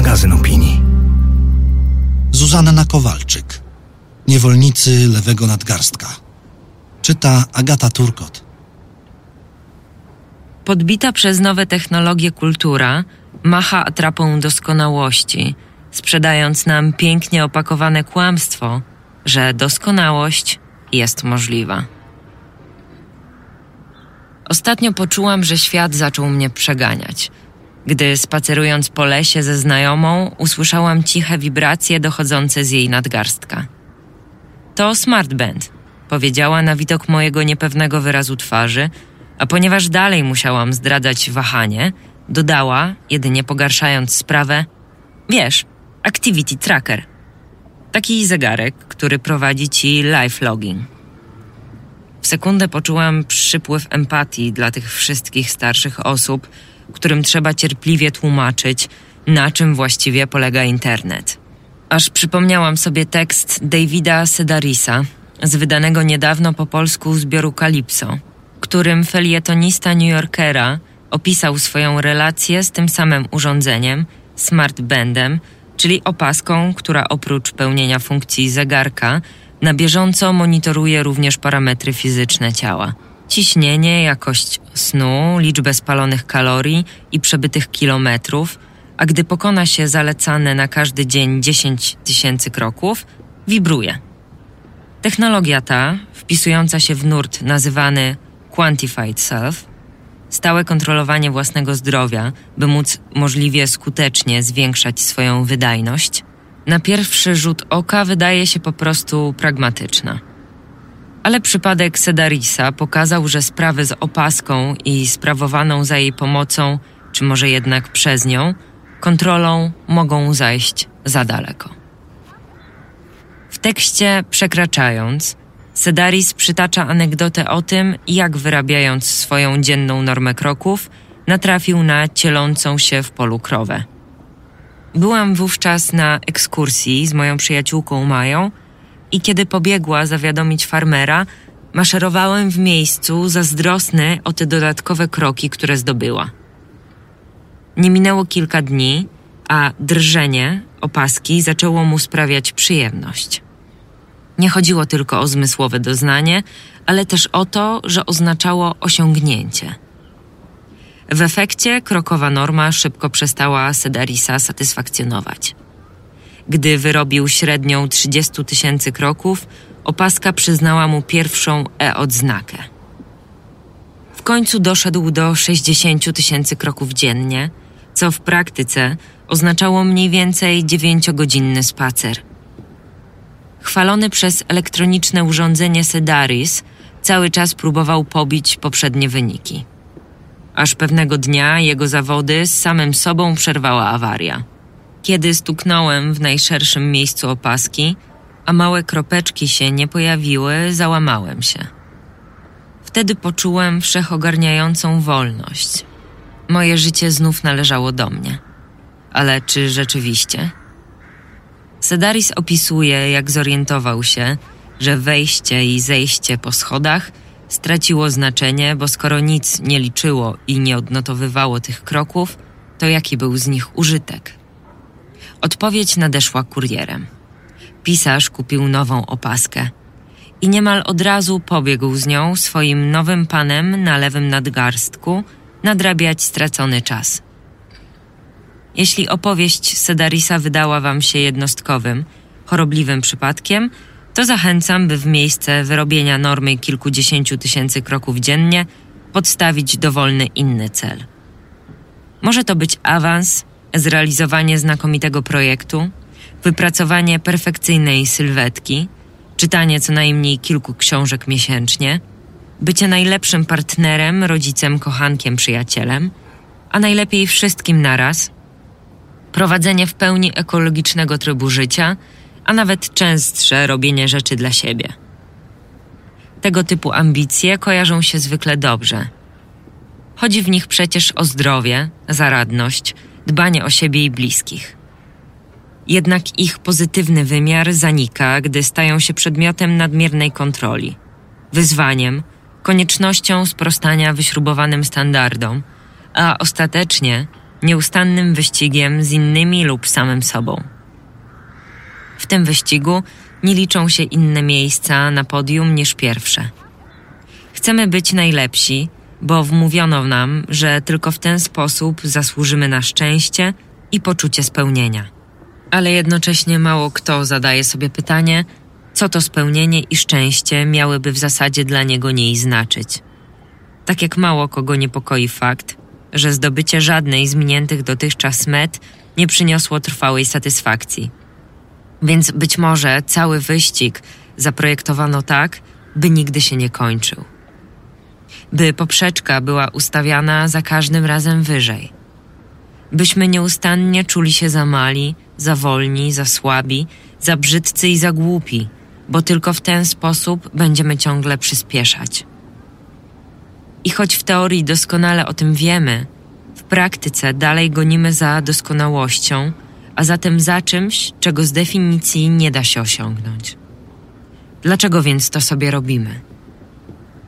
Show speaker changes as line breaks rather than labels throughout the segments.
magazyn opinii.
Zuzanna Kowalczyk. Niewolnicy lewego nadgarstka. Czyta Agata Turkot.
Podbita przez nowe technologie kultura macha atrapą doskonałości, sprzedając nam pięknie opakowane kłamstwo, że doskonałość jest możliwa. Ostatnio poczułam, że świat zaczął mnie przeganiać. Gdy spacerując po lesie ze znajomą, usłyszałam ciche wibracje dochodzące z jej nadgarstka. To Smart Band, powiedziała na widok mojego niepewnego wyrazu twarzy, a ponieważ dalej musiałam zdradzać wahanie, dodała, jedynie pogarszając sprawę: Wiesz, Activity Tracker. Taki zegarek, który prowadzi ci live logging. W sekundę poczułam przypływ empatii dla tych wszystkich starszych osób, którym trzeba cierpliwie tłumaczyć, na czym właściwie polega internet. Aż przypomniałam sobie tekst Davida Sedarisa z wydanego niedawno po polsku zbioru Calypso, którym felietonista New Yorkera opisał swoją relację z tym samym urządzeniem, smart bandem, czyli opaską, która oprócz pełnienia funkcji zegarka na bieżąco monitoruje również parametry fizyczne ciała. Ciśnienie, jakość snu, liczbę spalonych kalorii i przebytych kilometrów, a gdy pokona się zalecane na każdy dzień 10 tysięcy kroków, wibruje. Technologia ta, wpisująca się w nurt nazywany Quantified Self, stałe kontrolowanie własnego zdrowia, by móc możliwie skutecznie zwiększać swoją wydajność, na pierwszy rzut oka wydaje się po prostu pragmatyczna. Ale przypadek Sedarisa pokazał, że sprawy z opaską i sprawowaną za jej pomocą, czy może jednak przez nią, kontrolą mogą zajść za daleko. W tekście Przekraczając, Sedaris przytacza anegdotę o tym, jak wyrabiając swoją dzienną normę kroków, natrafił na cielącą się w polu krowę. Byłam wówczas na ekskursji z moją przyjaciółką Mają i kiedy pobiegła zawiadomić farmera, maszerowałem w miejscu zazdrosny o te dodatkowe kroki, które zdobyła. Nie minęło kilka dni, a drżenie opaski zaczęło mu sprawiać przyjemność. Nie chodziło tylko o zmysłowe doznanie, ale też o to, że oznaczało osiągnięcie. W efekcie krokowa norma szybko przestała Sedarisa satysfakcjonować. Gdy wyrobił średnią 30 tysięcy kroków, opaska przyznała mu pierwszą E-odznakę. W końcu doszedł do 60 tysięcy kroków dziennie, co w praktyce oznaczało mniej więcej 9-godzinny spacer. Chwalony przez elektroniczne urządzenie Sedaris, cały czas próbował pobić poprzednie wyniki. Aż pewnego dnia jego zawody z samym sobą przerwała awaria. Kiedy stuknąłem w najszerszym miejscu opaski, a małe kropeczki się nie pojawiły, załamałem się. Wtedy poczułem wszechogarniającą wolność. Moje życie znów należało do mnie. Ale czy rzeczywiście? Sedaris opisuje, jak zorientował się, że wejście i zejście po schodach straciło znaczenie, bo skoro nic nie liczyło i nie odnotowywało tych kroków, to jaki był z nich użytek? Odpowiedź nadeszła kurierem. Pisarz kupił nową opaskę i niemal od razu pobiegł z nią swoim nowym panem na lewym nadgarstku nadrabiać stracony czas. Jeśli opowieść Sedarisa wydała wam się jednostkowym, chorobliwym przypadkiem, to zachęcam, by w miejsce wyrobienia normy kilkudziesięciu tysięcy kroków dziennie podstawić dowolny inny cel. Może to być awans, zrealizowanie znakomitego projektu, wypracowanie perfekcyjnej sylwetki, czytanie co najmniej kilku książek miesięcznie, bycie najlepszym partnerem, rodzicem, kochankiem, przyjacielem, a najlepiej wszystkim naraz, prowadzenie w pełni ekologicznego trybu życia, a nawet częstsze robienie rzeczy dla siebie. Tego typu ambicje kojarzą się zwykle dobrze. Chodzi w nich przecież o zdrowie, zaradność, dbanie o siebie i bliskich. Jednak ich pozytywny wymiar zanika, gdy stają się przedmiotem nadmiernej kontroli, wyzwaniem, koniecznością sprostania wyśrubowanym standardom, a ostatecznie nieustannym wyścigiem z innymi lub samym sobą. W tym wyścigu nie liczą się inne miejsca na podium niż pierwsze. Chcemy być najlepsi, bo wmówiono nam, że tylko w ten sposób zasłużymy na szczęście i poczucie spełnienia. Ale jednocześnie mało kto zadaje sobie pytanie, co to spełnienie i szczęście miałyby w zasadzie dla niego nie znaczyć. Tak jak mało kogo niepokoi fakt, że zdobycie żadnej z miniętych dotychczas met nie przyniosło trwałej satysfakcji. Więc być może cały wyścig zaprojektowano tak, by nigdy się nie kończył. By poprzeczka była ustawiana za każdym razem wyżej. Byśmy nieustannie czuli się za mali, za wolni, za słabi, za brzydcy i za głupi, bo tylko w ten sposób będziemy ciągle przyspieszać. I choć w teorii doskonale o tym wiemy, w praktyce dalej gonimy za doskonałością, a zatem za czymś, czego z definicji nie da się osiągnąć. Dlaczego więc to sobie robimy?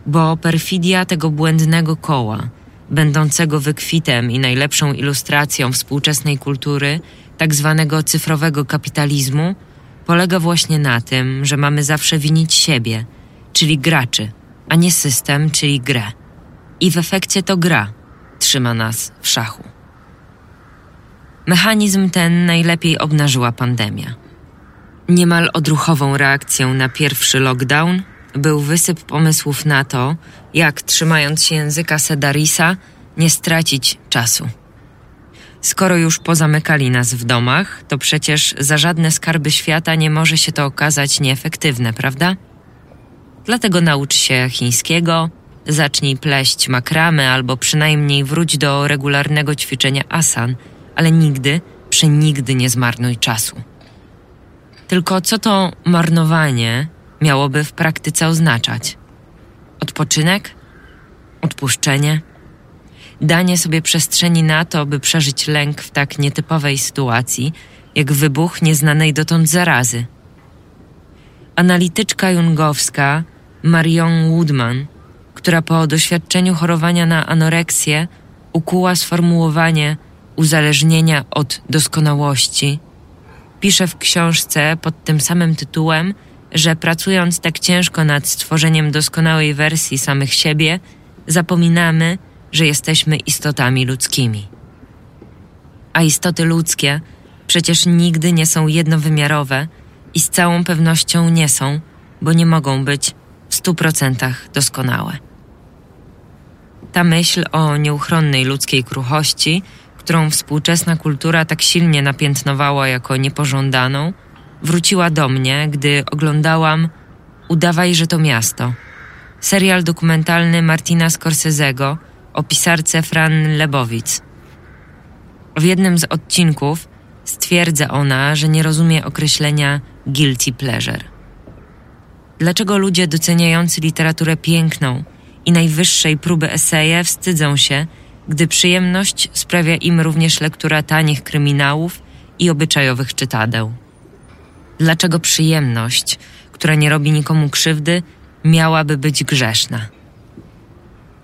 Bo perfidia tego błędnego koła, będącego wykwitem i najlepszą ilustracją współczesnej kultury, tak zwanego cyfrowego kapitalizmu, polega właśnie na tym, że mamy zawsze winić siebie, czyli graczy, a nie system, czyli grę. I w efekcie to gra trzyma nas w szachu. Mechanizm ten najlepiej obnażyła pandemia. Niemal odruchową reakcją na pierwszy lockdown był wysyp pomysłów na to, jak trzymając się języka Sedarisa, nie stracić czasu. Skoro już pozamykali nas w domach, to przecież za żadne skarby świata nie może się to okazać nieefektywne, prawda? Dlatego naucz się chińskiego, zacznij pleść makramy albo przynajmniej wróć do regularnego ćwiczenia asan, ale nigdy, przenigdy nie zmarnuj czasu. Tylko co to marnowanie miałoby w praktyce oznaczać? Odpoczynek? Odpuszczenie? danie sobie przestrzeni na to, by przeżyć lęk w tak nietypowej sytuacji, jak wybuch nieznanej dotąd zarazy. Analityczka jungowska Marion Woodman, która po doświadczeniu chorowania na anoreksję ukuła sformułowanie uzależnienia od doskonałości, pisze w książce pod tym samym tytułem, że pracując tak ciężko nad stworzeniem doskonałej wersji samych siebie, zapominamy, że jesteśmy istotami ludzkimi. A istoty ludzkie przecież nigdy nie są jednowymiarowe i z całą pewnością nie są, bo nie mogą być w stu procentach doskonałe. Ta myśl o nieuchronnej ludzkiej kruchości, którą współczesna kultura tak silnie napiętnowała jako niepożądaną, wróciła do mnie, gdy oglądałam Udawaj, że to miasto. Serial dokumentalny Martina Scorsese'ego o pisarce Fran Lebowic. W jednym z odcinków stwierdza ona, że nie rozumie określenia guilty pleasure. Dlaczego ludzie doceniający literaturę piękną i najwyższej próby eseje wstydzą się, gdy przyjemność sprawia im również lektura tanich kryminałów i obyczajowych czytadeł? Dlaczego przyjemność, która nie robi nikomu krzywdy, miałaby być grzeszna?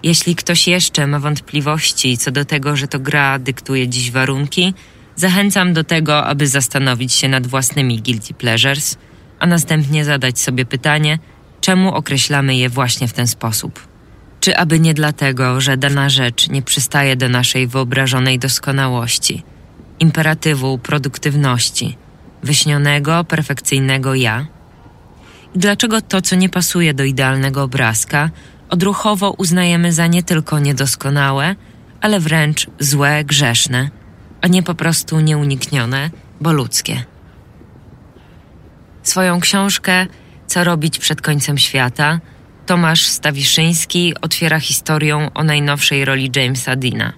Jeśli ktoś jeszcze ma wątpliwości co do tego, że to gra dyktuje dziś warunki, zachęcam do tego, aby zastanowić się nad własnymi guilty pleasures, a następnie zadać sobie pytanie, czemu określamy je właśnie w ten sposób. Czy aby nie dlatego, że dana rzecz nie przystaje do naszej wyobrażonej doskonałości, imperatywu produktywności, wyśnionego, perfekcyjnego ja? I dlaczego to, co nie pasuje do idealnego obrazka, odruchowo uznajemy za nie tylko niedoskonałe, ale wręcz złe, grzeszne, a nie po prostu nieuniknione, bo ludzkie. Swoją książkę Co robić przed końcem świata Tomasz Stawiszyński otwiera historią o najnowszej roli Jamesa Dina.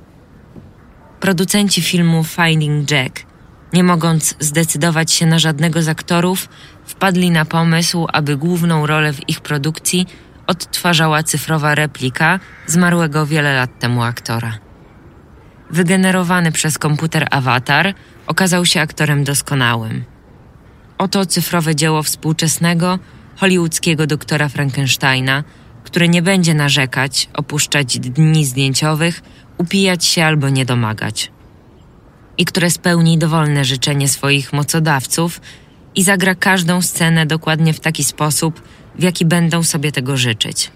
Producenci filmu Finding Jack, nie mogąc zdecydować się na żadnego z aktorów, wpadli na pomysł, aby główną rolę w ich produkcji odtwarzała cyfrowa replika zmarłego wiele lat temu aktora. Wygenerowany przez komputer awatar okazał się aktorem doskonałym. Oto cyfrowe dzieło współczesnego, hollywoodzkiego doktora Frankensteina, który nie będzie narzekać, opuszczać dni zdjęciowych, upijać się albo nie domagać. I które spełni dowolne życzenie swoich mocodawców i zagra każdą scenę dokładnie w taki sposób, w jaki będą sobie tego życzyć.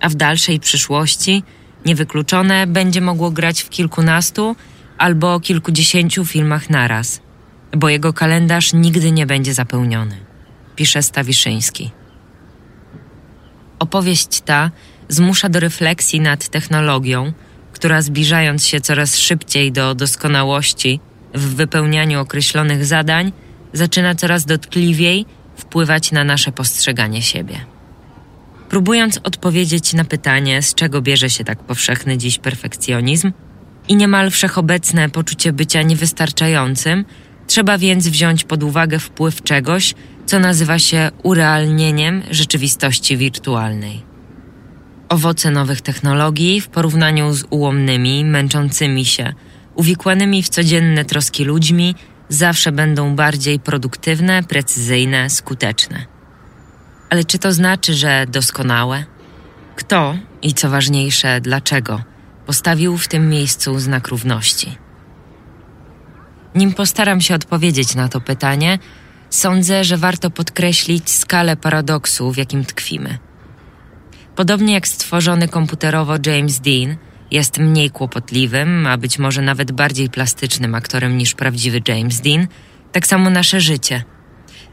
A w dalszej przyszłości, niewykluczone, będzie mogło grać w kilkunastu albo kilkudziesięciu filmach naraz, bo jego kalendarz nigdy nie będzie zapełniony, pisze Stawiszyński. Opowieść ta zmusza do refleksji nad technologią, która zbliżając się coraz szybciej do doskonałości w wypełnianiu określonych zadań, zaczyna coraz dotkliwiej wpływać na nasze postrzeganie siebie. Próbując odpowiedzieć na pytanie, z czego bierze się tak powszechny dziś perfekcjonizm i niemal wszechobecne poczucie bycia niewystarczającym, trzeba więc wziąć pod uwagę wpływ czegoś, co nazywa się urealnieniem rzeczywistości wirtualnej. Owoce nowych technologii w porównaniu z ułomnymi, męczącymi się, uwikłanymi w codzienne troski ludźmi zawsze będą bardziej produktywne, precyzyjne, skuteczne. Ale czy to znaczy, że doskonałe? Kto i co ważniejsze, dlaczego postawił w tym miejscu znak równości? Nim postaram się odpowiedzieć na to pytanie, sądzę, że warto podkreślić skalę paradoksu, w jakim tkwimy. Podobnie jak stworzony komputerowo James Dean jest mniej kłopotliwym, a być może nawet bardziej plastycznym aktorem niż prawdziwy James Dean, tak samo nasze życie.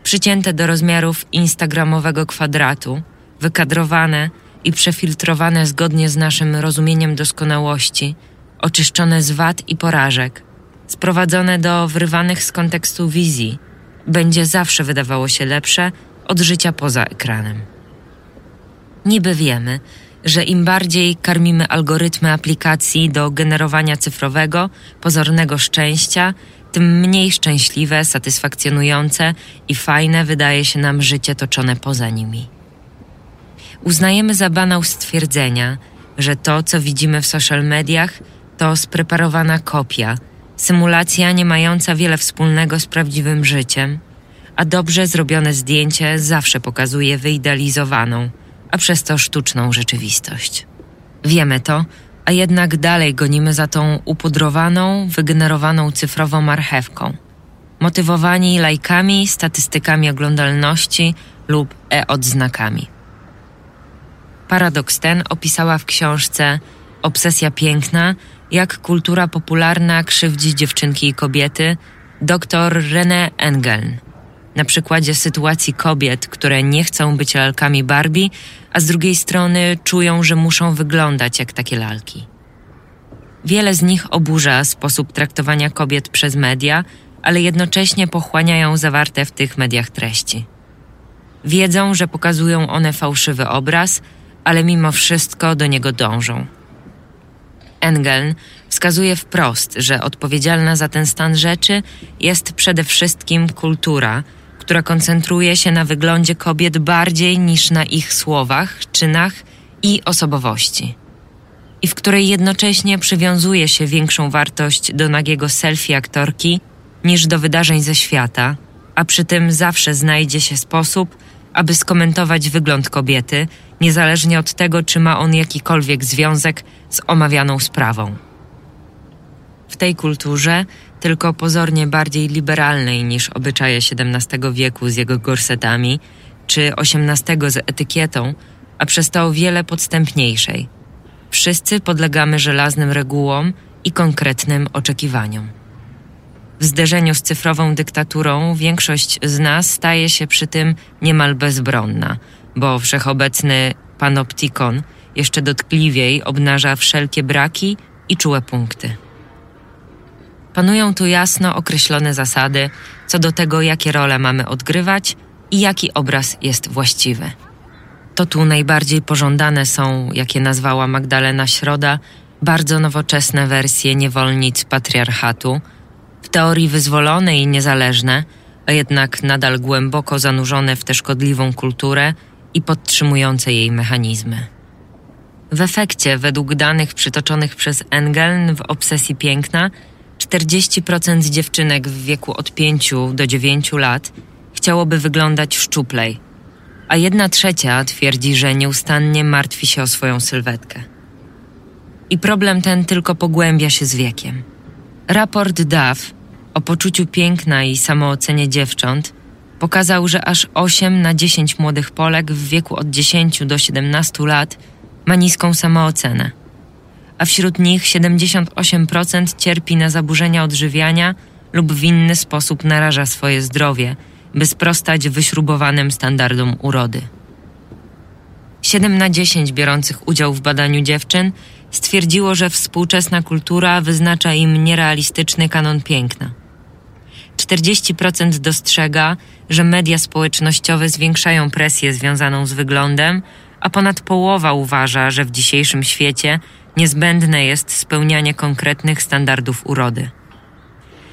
Przycięte do rozmiarów instagramowego kwadratu, wykadrowane i przefiltrowane zgodnie z naszym rozumieniem doskonałości, oczyszczone z wad i porażek, sprowadzone do wrywanych z kontekstu wizji, będzie zawsze wydawało się lepsze od życia poza ekranem. Niby wiemy, że im bardziej karmimy algorytmy aplikacji do generowania cyfrowego, pozornego szczęścia, tym mniej szczęśliwe, satysfakcjonujące i fajne wydaje się nam życie toczone poza nimi. Uznajemy za banał stwierdzenia, że to, co widzimy w social mediach, to spreparowana kopia, symulacja nie mająca wiele wspólnego z prawdziwym życiem, a dobrze zrobione zdjęcie zawsze pokazuje wyidealizowaną – a przez to sztuczną rzeczywistość. Wiemy to, a jednak dalej gonimy za tą upudrowaną, wygenerowaną cyfrową marchewką. Motywowani lajkami, statystykami oglądalności lub e-odznakami. Paradoks ten opisała w książce Obsesja piękna, jak kultura popularna krzywdzi dziewczynki i kobiety, dr René Engeln na przykładzie sytuacji kobiet, które nie chcą być lalkami Barbie, a z drugiej strony czują, że muszą wyglądać jak takie lalki. Wiele z nich oburza sposób traktowania kobiet przez media, ale jednocześnie pochłaniają zawarte w tych mediach treści. Wiedzą, że pokazują one fałszywy obraz, ale mimo wszystko do niego dążą. Engeln wskazuje wprost, że odpowiedzialna za ten stan rzeczy jest przede wszystkim kultura, która koncentruje się na wyglądzie kobiet bardziej niż na ich słowach, czynach i osobowości. I w której jednocześnie przywiązuje się większą wartość do nagiego selfie aktorki niż do wydarzeń ze świata, a przy tym zawsze znajdzie się sposób, aby skomentować wygląd kobiety, niezależnie od tego, czy ma on jakikolwiek związek z omawianą sprawą. W tej kulturze tylko pozornie bardziej liberalnej niż obyczaje XVII wieku z jego gorsetami, czy XVIII z etykietą, a przez to o wiele podstępniejszej. Wszyscy podlegamy żelaznym regułom i konkretnym oczekiwaniom. W zderzeniu z cyfrową dyktaturą większość z nas staje się przy tym niemal bezbronna, bo wszechobecny panoptikon jeszcze dotkliwiej obnaża wszelkie braki i czułe punkty. Panują tu jasno określone zasady co do tego, jakie role mamy odgrywać i jaki obraz jest właściwy. To tu najbardziej pożądane są, jakie nazwała Magdalena Środa, bardzo nowoczesne wersje niewolnic patriarchatu, w teorii wyzwolone i niezależne, a jednak nadal głęboko zanurzone w tę szkodliwą kulturę i podtrzymujące jej mechanizmy. W efekcie, według danych przytoczonych przez Engeln w Obsesji Piękna, 40% dziewczynek w wieku od 5 do 9 lat chciałoby wyglądać szczuplej, a jedna trzecia twierdzi, że nieustannie martwi się o swoją sylwetkę. I problem ten tylko pogłębia się z wiekiem. Raport DAF o poczuciu piękna i samoocenie dziewcząt pokazał, że aż 8 na 10 młodych Polek w wieku od 10 do 17 lat ma niską samoocenę, a wśród nich 78% cierpi na zaburzenia odżywiania lub w inny sposób naraża swoje zdrowie, by sprostać wyśrubowanym standardom urody. 7 na 10 biorących udział w badaniu dziewczyn stwierdziło, że współczesna kultura wyznacza im nierealistyczny kanon piękna. 40% dostrzega, że media społecznościowe zwiększają presję związaną z wyglądem, a ponad połowa uważa, że w dzisiejszym świecie niezbędne jest spełnianie konkretnych standardów urody.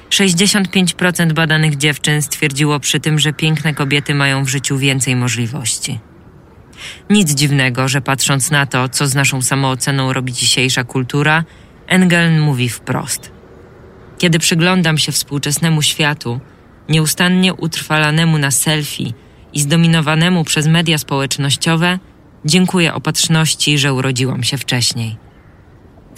65% badanych dziewczyn stwierdziło przy tym, że piękne kobiety mają w życiu więcej możliwości. Nic dziwnego, że patrząc na to, co z naszą samooceną robi dzisiejsza kultura, Engeln mówi wprost. Kiedy przyglądam się współczesnemu światu, nieustannie utrwalanemu na selfie i zdominowanemu przez media społecznościowe, dziękuję opatrzności, że urodziłam się wcześniej.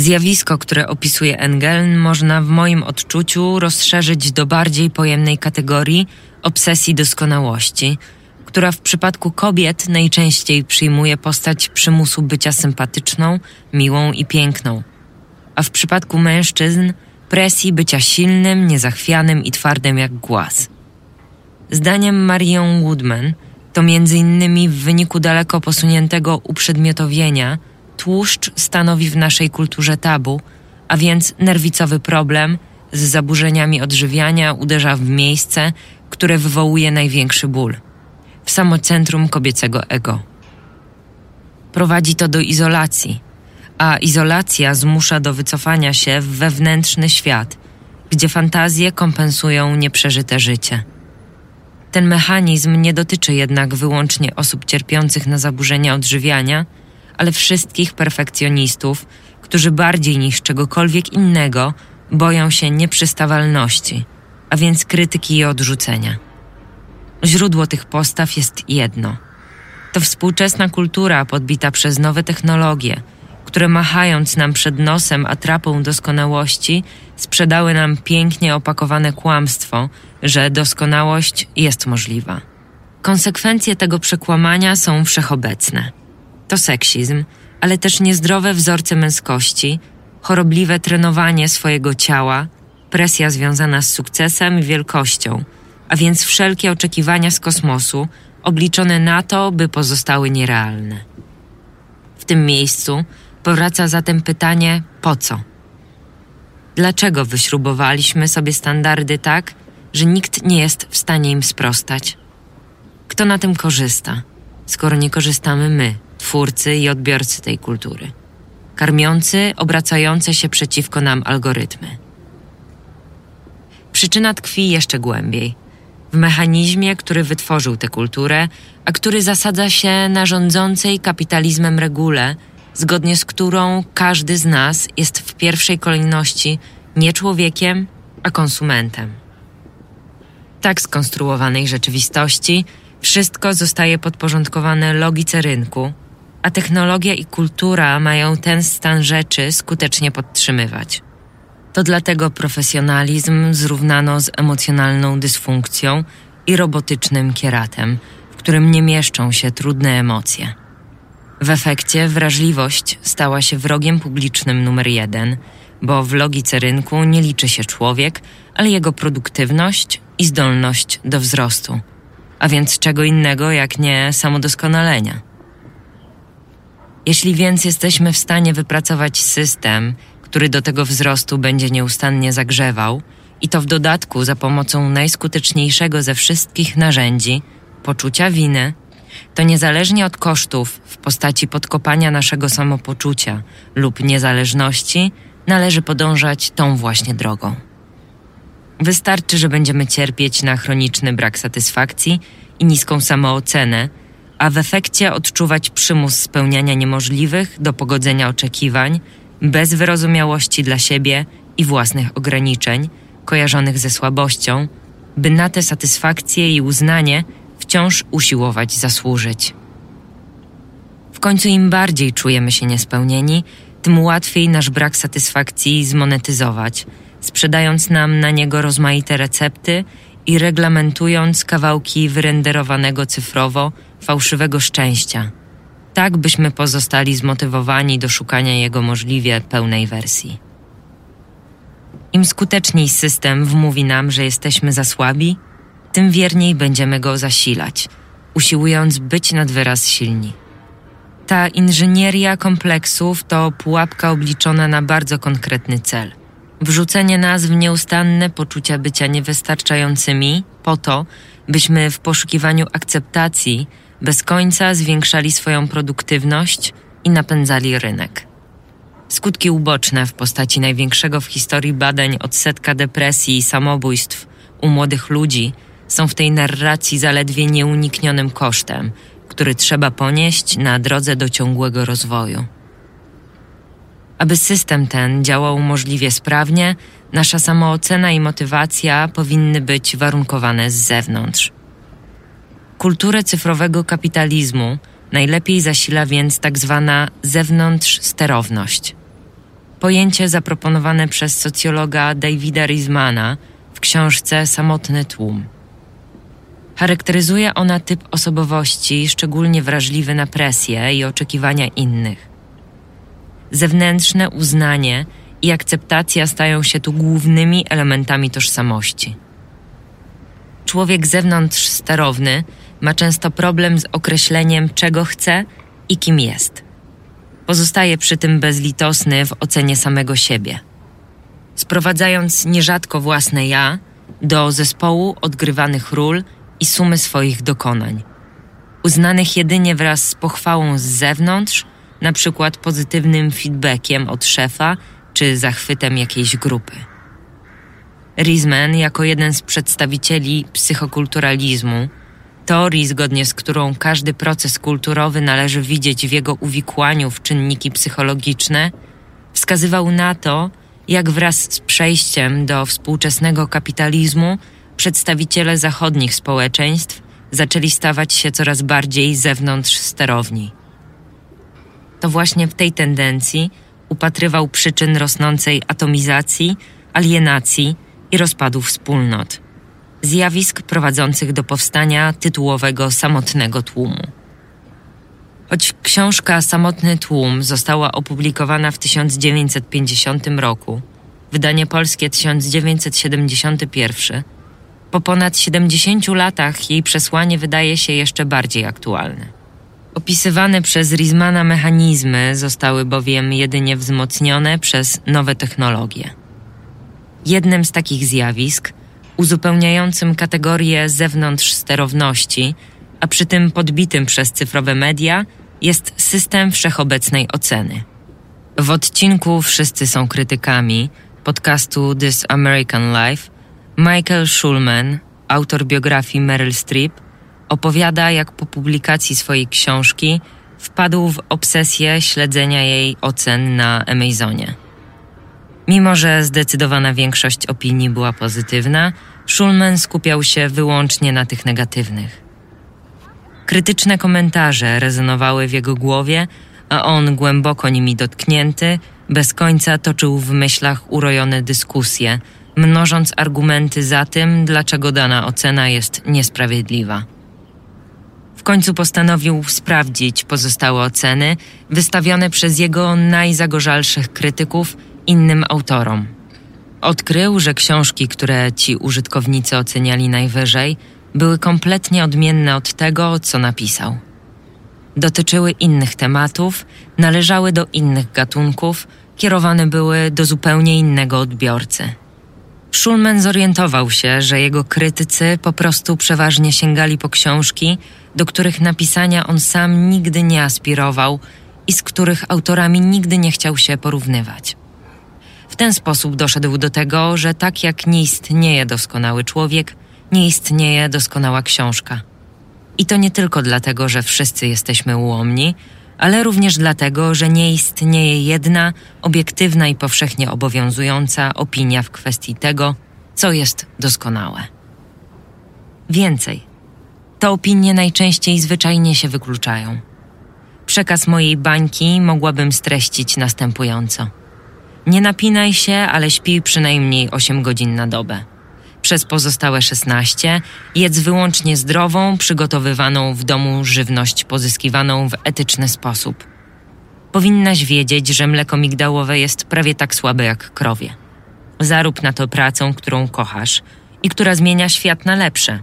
Zjawisko, które opisuje Engeln, można w moim odczuciu rozszerzyć do bardziej pojemnej kategorii obsesji doskonałości, która w przypadku kobiet najczęściej przyjmuje postać przymusu bycia sympatyczną, miłą i piękną, a w przypadku mężczyzn presji bycia silnym, niezachwianym i twardym jak głaz. Zdaniem Marion Woodman to między innymi w wyniku daleko posuniętego uprzedmiotowienia tłuszcz stanowi w naszej kulturze tabu, a więc nerwicowy problem z zaburzeniami odżywiania uderza w miejsce, które wywołuje największy ból w samocentrum kobiecego ego. Prowadzi to do izolacji, a izolacja zmusza do wycofania się w wewnętrzny świat, gdzie fantazje kompensują nieprzeżyte życie. Ten mechanizm nie dotyczy jednak wyłącznie osób cierpiących na zaburzenia odżywiania, ale wszystkich perfekcjonistów, którzy bardziej niż czegokolwiek innego boją się nieprzystawalności, a więc krytyki i odrzucenia. Źródło tych postaw jest jedno. To współczesna kultura podbita przez nowe technologie, które machając nam przed nosem atrapą doskonałości, sprzedały nam pięknie opakowane kłamstwo, że doskonałość jest możliwa. Konsekwencje tego przekłamania są wszechobecne. To seksizm, ale też niezdrowe wzorce męskości, chorobliwe trenowanie swojego ciała, presja związana z sukcesem i wielkością, a więc wszelkie oczekiwania z kosmosu, obliczone na to, by pozostały nierealne. W tym miejscu powraca zatem pytanie: po co? Dlaczego wyśrubowaliśmy sobie standardy tak, że nikt nie jest w stanie im sprostać? Kto na tym korzysta, skoro nie korzystamy my, twórcy i odbiorcy tej kultury? Karmiący, obracające się przeciwko nam algorytmy. Przyczyna tkwi jeszcze głębiej w mechanizmie, który wytworzył tę kulturę, a który zasadza się na rządzącej kapitalizmem regule, zgodnie z którą każdy z nas jest w pierwszej kolejności nie człowiekiem, a konsumentem. Tak skonstruowanej rzeczywistości wszystko zostaje podporządkowane logice rynku, a technologia i kultura mają ten stan rzeczy skutecznie podtrzymywać. To dlatego profesjonalizm zrównano z emocjonalną dysfunkcją i robotycznym kieratem, w którym nie mieszczą się trudne emocje. W efekcie wrażliwość stała się wrogiem publicznym numer jeden, bo w logice rynku nie liczy się człowiek, ale jego produktywność i zdolność do wzrostu, a więc czego innego jak nie samodoskonalenia. Jeśli więc jesteśmy w stanie wypracować system, który do tego wzrostu będzie nieustannie zagrzewał, i to w dodatku za pomocą najskuteczniejszego ze wszystkich narzędzi poczucia winy, to niezależnie od kosztów w postaci podkopania naszego samopoczucia lub niezależności, należy podążać tą właśnie drogą. Wystarczy, że będziemy cierpieć na chroniczny brak satysfakcji i niską samoocenę, a w efekcie odczuwać przymus spełniania niemożliwych do pogodzenia oczekiwań bez wyrozumiałości dla siebie i własnych ograniczeń, kojarzonych ze słabością, by na tę satysfakcję i uznanie wciąż usiłować zasłużyć. W końcu im bardziej czujemy się niespełnieni, tym łatwiej nasz brak satysfakcji zmonetyzować, sprzedając nam na niego rozmaite recepty i reglamentując kawałki wyrenderowanego cyfrowo fałszywego szczęścia, tak byśmy pozostali zmotywowani do szukania jego możliwie pełnej wersji. Im skuteczniej system wmówi nam, że jesteśmy za słabi, tym wierniej będziemy go zasilać, usiłując być nad wyraz silni. Ta inżynieria kompleksów to pułapka obliczona na bardzo konkretny cel. Wrzucenie nas w nieustanne poczucia bycia niewystarczającymi, po to, byśmy w poszukiwaniu akceptacji bez końca zwiększali swoją produktywność i napędzali rynek. Skutki uboczne w postaci największego w historii badań odsetka depresji i samobójstw u młodych ludzi są w tej narracji zaledwie nieuniknionym kosztem, który trzeba ponieść na drodze do ciągłego rozwoju. Aby system ten działał możliwie sprawnie, nasza samoocena i motywacja powinny być warunkowane z zewnątrz. Kulturę cyfrowego kapitalizmu najlepiej zasila więc tak zwana zewnątrz sterowność. Pojęcie zaproponowane przez socjologa Davida Rizmana w książce Samotny tłum. Charakteryzuje ona typ osobowości szczególnie wrażliwy na presję i oczekiwania innych. Zewnętrzne uznanie i akceptacja stają się tu głównymi elementami tożsamości. Człowiek zewnątrz sterowny ma często problem z określeniem, czego chce i kim jest. Pozostaje przy tym bezlitosny w ocenie samego siebie. Sprowadzając nierzadko własne ja do zespołu odgrywanych ról i sumy swoich dokonań, uznanych jedynie wraz z pochwałą z zewnątrz, na przykład pozytywnym feedbackiem od szefa czy zachwytem jakiejś grupy. Riesman, jako jeden z przedstawicieli psychokulturalizmu, teorii zgodnie z którą każdy proces kulturowy należy widzieć w jego uwikłaniu w czynniki psychologiczne, wskazywał na to, jak wraz z przejściem do współczesnego kapitalizmu przedstawiciele zachodnich społeczeństw zaczęli stawać się coraz bardziej zewnątrz sterowni. To właśnie w tej tendencji upatrywał przyczyn rosnącej atomizacji, alienacji i rozpadu wspólnot, zjawisk prowadzących do powstania tytułowego samotnego tłumu. Choć książka Samotny tłum została opublikowana w 1950 roku, wydanie polskie 1971, po ponad 70 latach jej przesłanie wydaje się jeszcze bardziej aktualne. Opisywane przez Rizmana mechanizmy zostały bowiem jedynie wzmocnione przez nowe technologie. Jednym z takich zjawisk, uzupełniającym kategorię zewnątrz sterowności, a przy tym podbitym przez cyfrowe media, jest system wszechobecnej oceny. W odcinku Wszyscy są krytykami podcastu This American Life Michael Schulman, autor biografii Meryl Streep, opowiada, jak po publikacji swojej książki wpadł w obsesję śledzenia jej ocen na Amazonie. Mimo, że zdecydowana większość opinii była pozytywna, Schulman skupiał się wyłącznie na tych negatywnych. Krytyczne komentarze rezonowały w jego głowie, a on, głęboko nimi dotknięty, bez końca toczył w myślach urojone dyskusje, mnożąc argumenty za tym, dlaczego dana ocena jest niesprawiedliwa. W końcu postanowił sprawdzić pozostałe oceny wystawione przez jego najzagorzalszych krytyków innym autorom. Odkrył, że książki, które ci użytkownicy oceniali najwyżej, były kompletnie odmienne od tego, co napisał. Dotyczyły innych tematów, należały do innych gatunków, kierowane były do zupełnie innego odbiorcy. Schulman zorientował się, że jego krytycy po prostu przeważnie sięgali po książki, do których napisania on sam nigdy nie aspirował i z których autorami nigdy nie chciał się porównywać. W ten sposób doszedł do tego, że tak jak nie istnieje doskonały człowiek, nie istnieje doskonała książka. I to nie tylko dlatego, że wszyscy jesteśmy ułomni, ale również dlatego, że nie istnieje jedna obiektywna i powszechnie obowiązująca opinia w kwestii tego, co jest doskonałe. Więcej, te opinie najczęściej zwyczajnie się wykluczają. Przekaz mojej bańki mogłabym streścić następująco. Nie napinaj się, ale śpij przynajmniej 8 godzin na dobę. Przez pozostałe 16 jedz wyłącznie zdrową, przygotowywaną w domu żywność pozyskiwaną w etyczny sposób. Powinnaś wiedzieć, że mleko migdałowe jest prawie tak słabe jak krowie. Zarób na to pracą, którą kochasz i która zmienia świat na lepsze,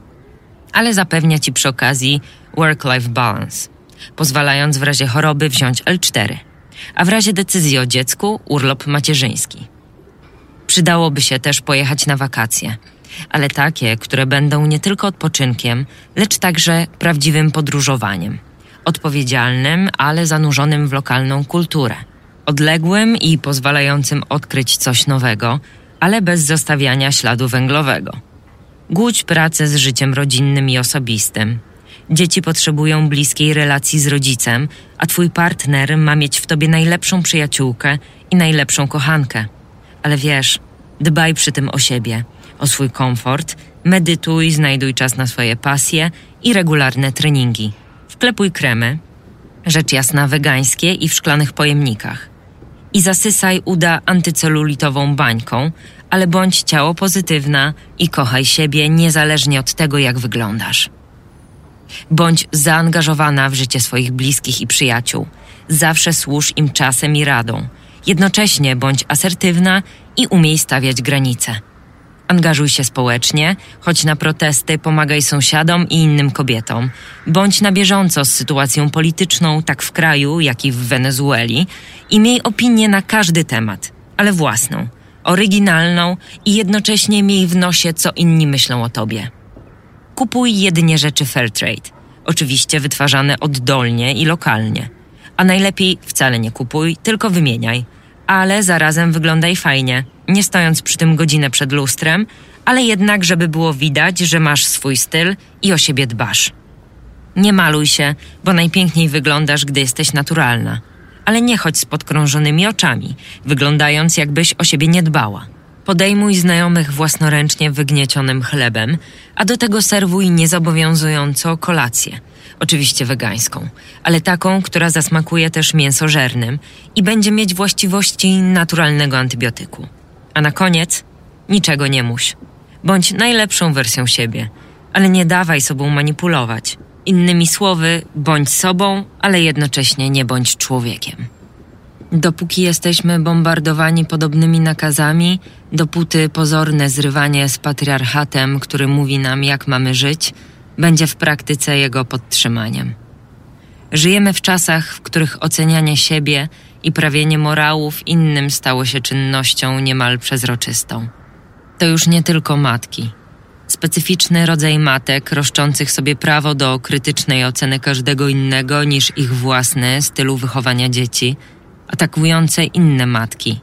ale zapewnia ci przy okazji work-life balance, pozwalając w razie choroby wziąć L4, a w razie decyzji o dziecku urlop macierzyński. Przydałoby się też pojechać na wakacje, ale takie, które będą nie tylko odpoczynkiem, lecz także prawdziwym podróżowaniem. Odpowiedzialnym, ale zanurzonym w lokalną kulturę. Odległym i pozwalającym odkryć coś nowego, ale bez zostawiania śladu węglowego. Głódź pracę z życiem rodzinnym i osobistym. Dzieci potrzebują bliskiej relacji z rodzicem, a twój partner ma mieć w tobie najlepszą przyjaciółkę i najlepszą kochankę. Ale wiesz, dbaj przy tym o siebie, o swój komfort, medytuj, znajduj czas na swoje pasje i regularne treningi. Wklepuj kremy, rzecz jasna wegańskie i w szklanych pojemnikach. I zasysaj uda antycelulitową bańką, ale bądź ciało pozytywna i kochaj siebie niezależnie od tego, jak wyglądasz. Bądź zaangażowana w życie swoich bliskich i przyjaciół. Zawsze służ im czasem i radą. Jednocześnie bądź asertywna i umiej stawiać granice. Angażuj się społecznie, chodź na protesty, pomagaj sąsiadom i innym kobietom. Bądź na bieżąco z sytuacją polityczną, tak w kraju, jak i w Wenezueli, i miej opinię na każdy temat, ale własną, oryginalną i jednocześnie miej w nosie, co inni myślą o tobie. Kupuj jedynie rzeczy Fairtrade, oczywiście wytwarzane oddolnie i lokalnie. A najlepiej wcale nie kupuj, tylko wymieniaj – ale zarazem wyglądaj fajnie, nie stojąc przy tym godzinę przed lustrem, ale jednak, żeby było widać, że masz swój styl i o siebie dbasz. Nie maluj się, bo najpiękniej wyglądasz, gdy jesteś naturalna. Ale nie chodź z podkrążonymi oczami, wyglądając jakbyś o siebie nie dbała. Podejmuj znajomych własnoręcznie wygniecionym chlebem, a do tego serwuj niezobowiązująco kolację – oczywiście wegańską, ale taką, która zasmakuje też mięsożernym i będzie mieć właściwości naturalnego antybiotyku. A na koniec niczego nie muś. Bądź najlepszą wersją siebie, ale nie dawaj sobą manipulować. Innymi słowy, bądź sobą, ale jednocześnie nie bądź człowiekiem. Dopóki jesteśmy bombardowani podobnymi nakazami, dopóty pozorne zrywanie z patriarchatem, który mówi nam, jak mamy żyć, będzie w praktyce jego podtrzymaniem. Żyjemy w czasach, w których ocenianie siebie i prawienie morałów innym stało się czynnością niemal przezroczystą. To już nie tylko matki. Specyficzny rodzaj matek roszczących sobie prawo do krytycznej oceny każdego innego niż ich własny stylu wychowania dzieci, atakujące inne matki.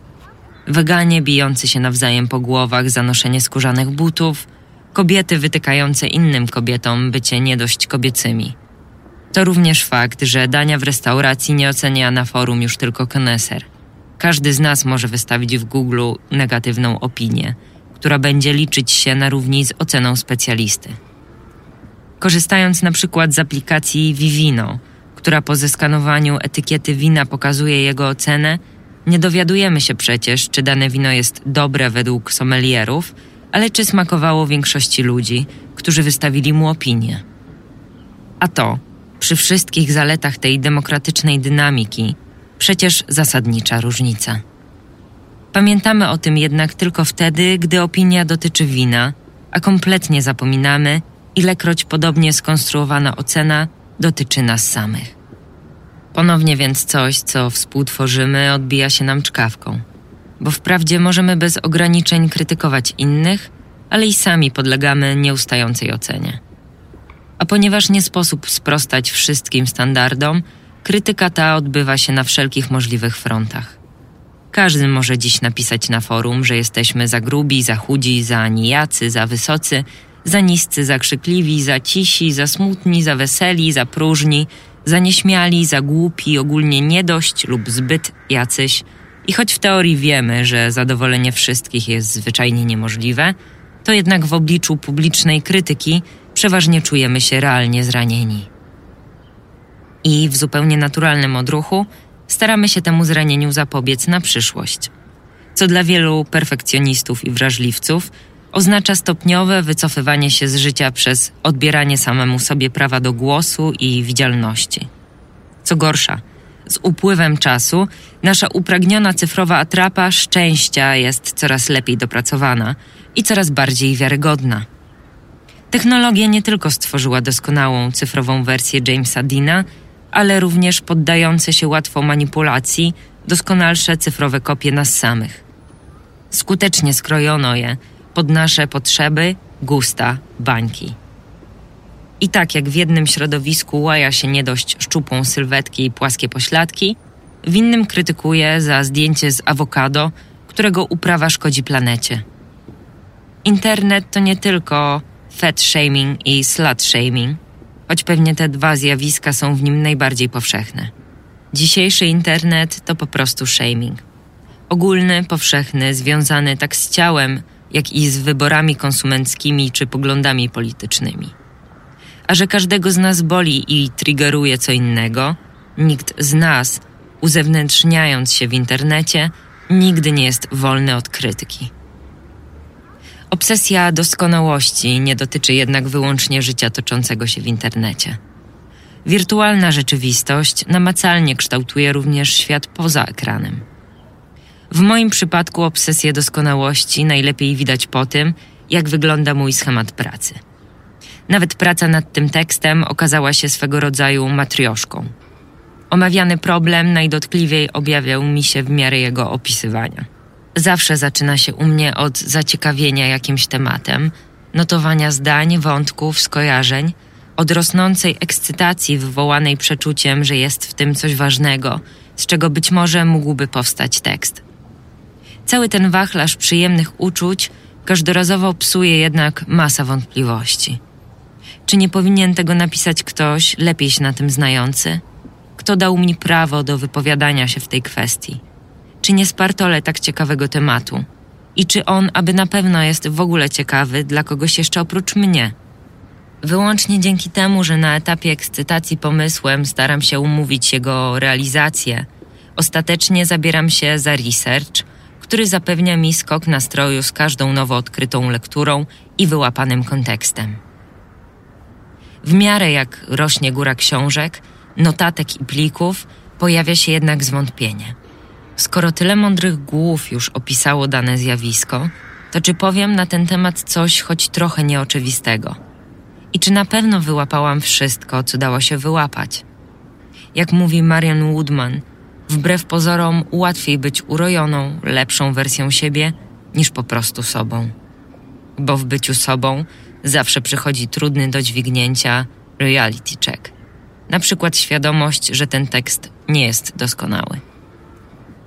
Weganie bijący się nawzajem po głowach za noszenie skórzanych butów – kobiety wytykające innym kobietom bycie nie dość kobiecymi. To również fakt, że dania w restauracji nie ocenia na forum już tylko koneser. Każdy z nas może wystawić w Google negatywną opinię, która będzie liczyć się na równi z oceną specjalisty. Korzystając na przykład z aplikacji Vivino, która po zeskanowaniu etykiety wina pokazuje jego ocenę, nie dowiadujemy się przecież, czy dane wino jest dobre według sommelierów, ale czy smakowało większości ludzi, którzy wystawili mu opinię? A to, przy wszystkich zaletach tej demokratycznej dynamiki, przecież zasadnicza różnica. Pamiętamy o tym jednak tylko wtedy, gdy opinia dotyczy wina, a kompletnie zapominamy, ilekroć podobnie skonstruowana ocena dotyczy nas samych. Ponownie więc coś, co współtworzymy, odbija się nam czkawką bo wprawdzie możemy bez ograniczeń krytykować innych, ale i sami podlegamy nieustającej ocenie. A ponieważ nie sposób sprostać wszystkim standardom, krytyka ta odbywa się na wszelkich możliwych frontach. Każdy może dziś napisać na forum, że jesteśmy za grubi, za chudzi, za nijacy, za wysocy, za niscy, za krzykliwi, za cisi, za smutni, za weseli, za próżni, za nieśmiali, za głupi, ogólnie niedość lub zbyt jacyś – i choć w teorii wiemy, że zadowolenie wszystkich jest zwyczajnie niemożliwe, to jednak w obliczu publicznej krytyki przeważnie czujemy się realnie zranieni. I w zupełnie naturalnym odruchu staramy się temu zranieniu zapobiec na przyszłość. co dla wielu perfekcjonistów i wrażliwców oznacza stopniowe wycofywanie się z życia przez odbieranie samemu sobie prawa do głosu i widzialności. Co gorsza, z upływem czasu nasza upragniona cyfrowa atrapa szczęścia jest coraz lepiej dopracowana i coraz bardziej wiarygodna. Technologia nie tylko stworzyła doskonałą cyfrową wersję Jamesa Dina, ale również poddające się łatwo manipulacji doskonalsze cyfrowe kopie nas samych. Skutecznie skrojono je pod nasze potrzeby, gusta, bańki. I tak jak w jednym środowisku łaja się nie dość szczupłą sylwetki i płaskie pośladki, w innym krytykuje za zdjęcie z awokado, którego uprawa szkodzi planecie. Internet to nie tylko fat shaming i slut shaming, choć pewnie te dwa zjawiska są w nim najbardziej powszechne. Dzisiejszy internet to po prostu shaming. Ogólny, powszechny, związany tak z ciałem, jak i z wyborami konsumenckimi czy poglądami politycznymi. A że każdego z nas boli i triggeruje co innego, nikt z nas, uzewnętrzniając się w internecie, nigdy nie jest wolny od krytyki. Obsesja doskonałości nie dotyczy jednak wyłącznie życia toczącego się w internecie. Wirtualna rzeczywistość namacalnie kształtuje również świat poza ekranem. W moim przypadku obsesję doskonałości najlepiej widać po tym, jak wygląda mój schemat pracy. Nawet praca nad tym tekstem okazała się swego rodzaju matrioszką. Omawiany problem najdotkliwiej objawiał mi się w miarę jego opisywania. Zawsze zaczyna się u mnie od zaciekawienia jakimś tematem, notowania zdań, wątków, skojarzeń, od rosnącej ekscytacji wywołanej przeczuciem, że jest w tym coś ważnego, z czego być może mógłby powstać tekst. Cały ten wachlarz przyjemnych uczuć każdorazowo psuje jednak masa wątpliwości. Czy nie powinien tego napisać ktoś lepiej się na tym znający? Kto dał mi prawo do wypowiadania się w tej kwestii? Czy nie spartole tak ciekawego tematu? I czy on, aby na pewno jest w ogóle ciekawy dla kogoś jeszcze oprócz mnie? Wyłącznie dzięki temu, że na etapie ekscytacji pomysłem staram się umówić jego realizację, ostatecznie zabieram się za research, który zapewnia mi skok nastroju z każdą nowo odkrytą lekturą i wyłapanym kontekstem. W miarę jak rośnie góra książek, notatek i plików, pojawia się jednak zwątpienie. Skoro tyle mądrych głów już opisało dane zjawisko, to czy powiem na ten temat coś choć trochę nieoczywistego? I czy na pewno wyłapałam wszystko, co dało się wyłapać? Jak mówi Marian Woodman, wbrew pozorom łatwiej być urojoną, lepszą wersją siebie niż po prostu sobą. Bo w byciu sobą zawsze przychodzi trudny do dźwignięcia reality check. Na przykład świadomość, że ten tekst nie jest doskonały.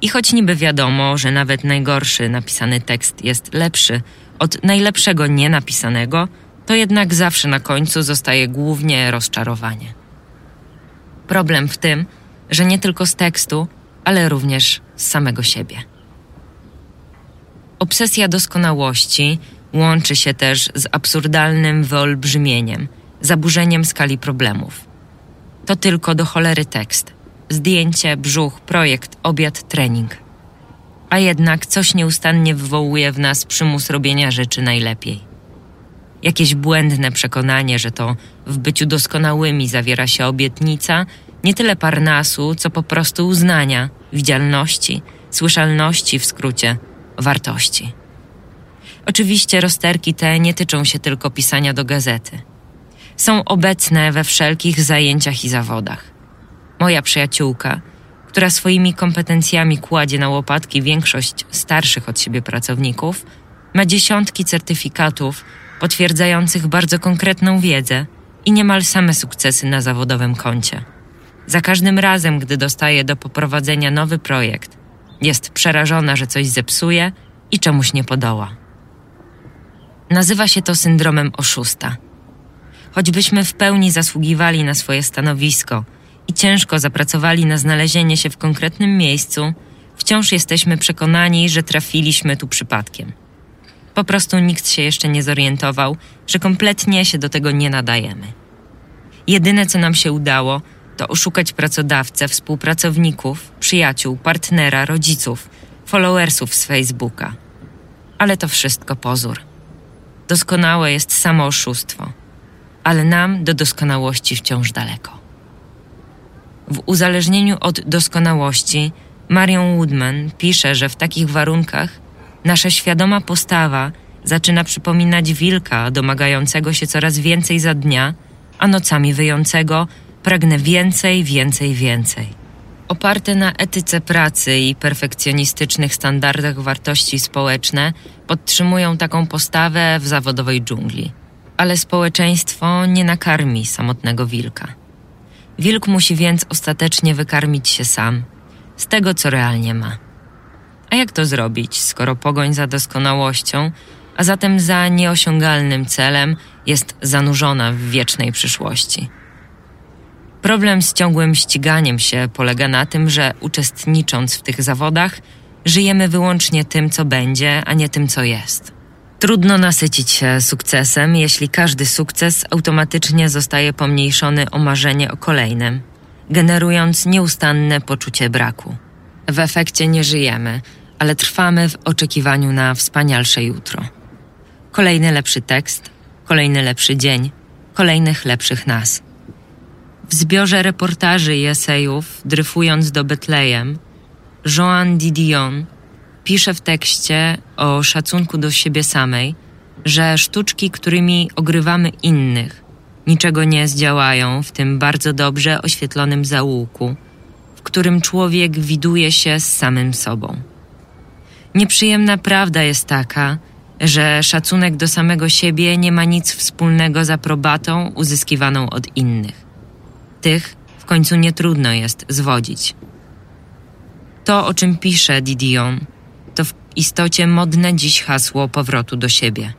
I choć niby wiadomo, że nawet najgorszy napisany tekst jest lepszy od najlepszego nienapisanego, to jednak zawsze na końcu zostaje głównie rozczarowanie. Problem w tym, że nie tylko z tekstu, ale również z samego siebie. Obsesja doskonałości łączy się też z absurdalnym wyolbrzymieniem, zaburzeniem skali problemów. To tylko do cholery tekst. Zdjęcie, brzuch, projekt, obiad, trening. A jednak coś nieustannie wywołuje w nas przymus robienia rzeczy najlepiej. Jakieś błędne przekonanie, że to w byciu doskonałymi zawiera się obietnica nie tyle parnasu, co po prostu uznania, widzialności, słyszalności w skrócie, wartości. Oczywiście rozterki te nie tyczą się tylko pisania do gazety. Są obecne we wszelkich zajęciach i zawodach. Moja przyjaciółka, która swoimi kompetencjami kładzie na łopatki większość starszych od siebie pracowników, ma dziesiątki certyfikatów potwierdzających bardzo konkretną wiedzę i niemal same sukcesy na zawodowym koncie. Za każdym razem, gdy dostaje do poprowadzenia nowy projekt, jest przerażona, że coś zepsuje i czemuś nie podoła. Nazywa się to syndromem oszusta. Choćbyśmy w pełni zasługiwali na swoje stanowisko i ciężko zapracowali na znalezienie się w konkretnym miejscu, wciąż jesteśmy przekonani, że trafiliśmy tu przypadkiem. Po prostu nikt się jeszcze nie zorientował, że kompletnie się do tego nie nadajemy. Jedyne, co nam się udało, to oszukać pracodawcę, współpracowników, przyjaciół, partnera, rodziców, followersów z Facebooka. Ale to wszystko pozór. Doskonałe jest samo oszustwo, ale nam do doskonałości wciąż daleko. W uzależnieniu od doskonałości Marion Woodman pisze, że w takich warunkach nasza świadoma postawa zaczyna przypominać wilka domagającego się coraz więcej za dnia, a nocami wyjącego pragnę więcej, więcej, więcej. Oparte na etyce pracy i perfekcjonistycznych standardach wartości społeczne podtrzymują taką postawę w zawodowej dżungli. Ale społeczeństwo nie nakarmi samotnego wilka. Wilk musi więc ostatecznie wykarmić się sam z tego, co realnie ma. A jak to zrobić, skoro pogoń za doskonałością, a zatem za nieosiągalnym celem jest zanurzona w wiecznej przyszłości? Problem z ciągłym ściganiem się polega na tym, że uczestnicząc w tych zawodach, żyjemy wyłącznie tym, co będzie, a nie tym, co jest. Trudno nasycić się sukcesem, jeśli każdy sukces automatycznie zostaje pomniejszony o marzenie o kolejnym, generując nieustanne poczucie braku. W efekcie nie żyjemy, ale trwamy w oczekiwaniu na wspanialsze jutro. Kolejny lepszy tekst, kolejny lepszy dzień, kolejnych lepszych nas. W zbiorze reportaży i esejów, dryfując do Betlejem, Joan Didion pisze w tekście o szacunku do siebie samej, że sztuczki, którymi ogrywamy innych, niczego nie zdziałają w tym bardzo dobrze oświetlonym zaułku, w którym człowiek widuje się z samym sobą. Nieprzyjemna prawda jest taka, że szacunek do samego siebie nie ma nic wspólnego z aprobatą uzyskiwaną od innych. Tych w końcu nie trudno jest zwodzić. To, o czym pisze Didion, to w istocie modne dziś hasło powrotu do siebie.